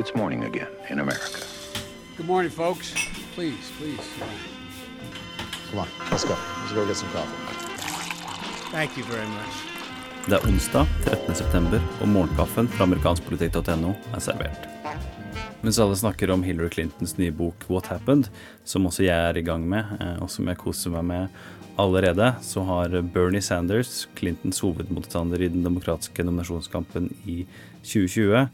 it's morning again in America. Good morning, folks. Please, please. Come on, let's go. Let's go get some coffee. Thank you very much. Det er onsdag 13. september, og morgenkaffen fra amerikanskpolitikk.no er servert. Mens alle snakker om Hillary Clintons nye bok What Happened, som også jeg er i gang med, eh, og som jeg koser meg med allerede, så har Bernie Sanders, Clintons hovedmotstander i den demokratiske nominasjonskampen i 2020,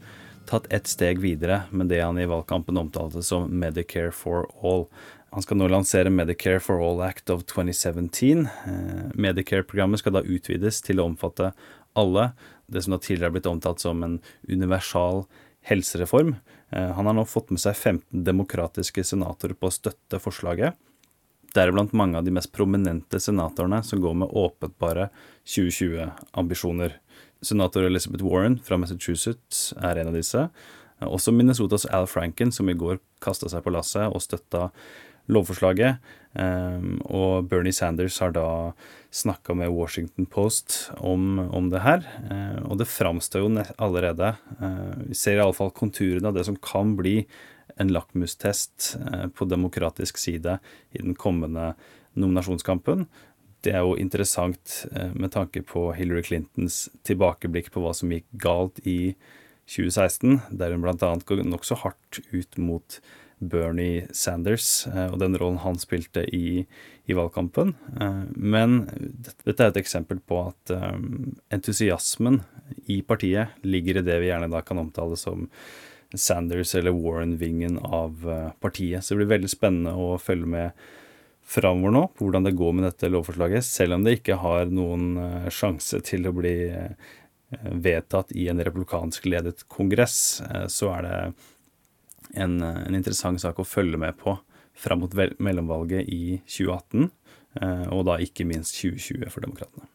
tatt ett steg videre med det han i valgkampen omtalte som Medicare for all. Han skal nå lansere Medicare for All Act of 2017. Eh, Medicare-programmet skal da utvides til å omfatte alle, det som da tidligere har blitt omtalt som en universal helsereform. Eh, han har nå fått med seg 15 demokratiske senatorer på å støtte forslaget. Deriblant mange av de mest prominente senatorene som går med åpenbare 2020-ambisjoner. Senator Elizabeth Warren fra Massachusetts er en av disse. Også Minnesotas Al Franken, som i går kasta seg på lasset og støtta lovforslaget. Um, og Bernie Sanders har da snakka med Washington Post om, om det her. Uh, og det framstår jo allerede uh, Vi ser iallfall konturene av det som kan bli en lakmustest uh, på demokratisk side i den kommende nominasjonskampen. Det er jo interessant med tanke på Hillary Clintons tilbakeblikk på hva som gikk galt i 2016, der hun bl.a. går nokså hardt ut mot Bernie Sanders og den rollen han spilte i, i valgkampen. Men dette er et eksempel på at entusiasmen i partiet ligger i det vi gjerne da kan omtale som Sanders eller Warren-vingen av partiet. Så det blir veldig spennende å følge med framover nå på hvordan det går med dette lovforslaget, selv om det ikke har noen sjanse til å bli vedtatt i en republikansk ledet kongress, så er det en, en, interessant sak å følge med på fram mot mellomvalget i 2018, og da ikke minst 2020 for demokratene.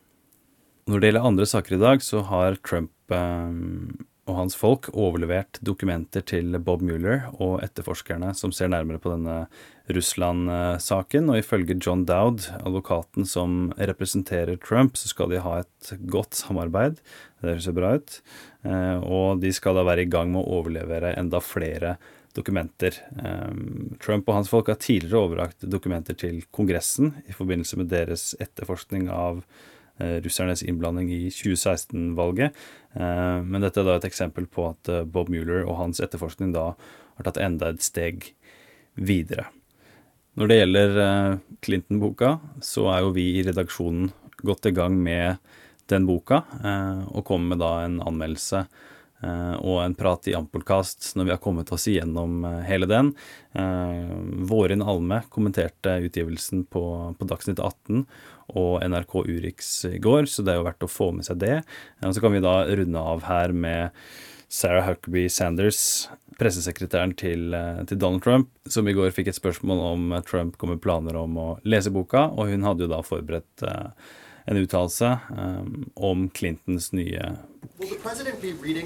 Når det gjelder andre saker i dag, så har Trump og hans folk overlevert dokumenter til Bob Mueller og etterforskerne som ser nærmere på denne Russland-saken. Og ifølge John Dowd, advokaten som representerer Trump, så skal de ha et godt samarbeid. Det ser bra ut. Og de skal da være i gang med å overlevere enda flere dokumenter. Trump og hans folk har tidligere overrakt dokumenter til Kongressen i forbindelse med deres etterforskning av russernes innblanding i 2016-valget. Men dette er da et eksempel på at Bob Mueller og hans etterforskning da har tatt enda et steg videre. Når det gjelder Clinton-boka, så er jo vi i redaksjonen godt i gang med den boka, og kommer med da en anmeldelse og en prat i Ampolkast når vi har kommet oss igjennom hele den. Vårin Alme kommenterte utgivelsen på, på Dagsnytt 18 og NRK Urix i går, så det er jo verdt å få med seg det. Og så kan vi da runde av her med Sarah Huckabee Sanders, pressesekretæren til, til, Donald Trump, som i går fikk et spørsmål om Trump kom med planer om å lese boka, og hun hadde jo da forberedt en uttalelse um, om Clintons nye bok.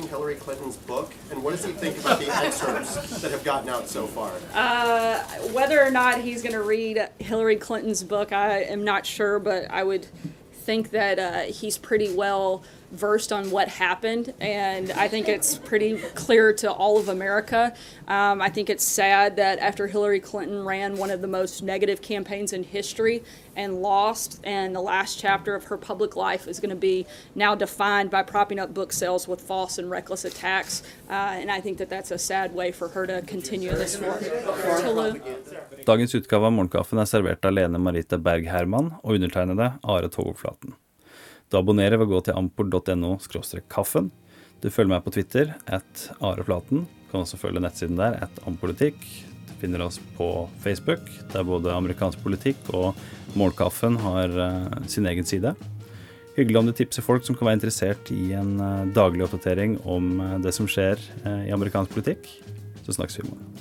Hillary Clintons book, and what does he think about the excerpts that have gotten out so far? Uh, whether or not he's going to read Hillary Clinton's book, I am not sure, but I would think that uh, he's pretty well versed on what happened, and I think it's pretty clear to all of America. Um, I think it's sad that after Hillary Clinton ran one of the most negative campaigns in history and lost, and the last chapter of her public life is going to be now defined by propping up book sales with false and reckless attacks, uh, and I think that that's a sad way for her to continue this work. Dagens utgave av Morgenkaffen er servert av Lene Marita Berg Herman og undertegnede Are Togoflaten. Du abonnerer ved å gå til ampor.no kaffen. Du følger meg på Twitter at Areflaten. Du kan også følge nettsiden der at ampolitikk. Du finner oss på Facebook, der både amerikansk politikk og Målkaffen har uh, sin egen side. Hyggelig om du tipser folk som kan være interessert i en uh, daglig oppdatering om uh, det som skjer i amerikansk politikk. Så snakkes vi i morgen.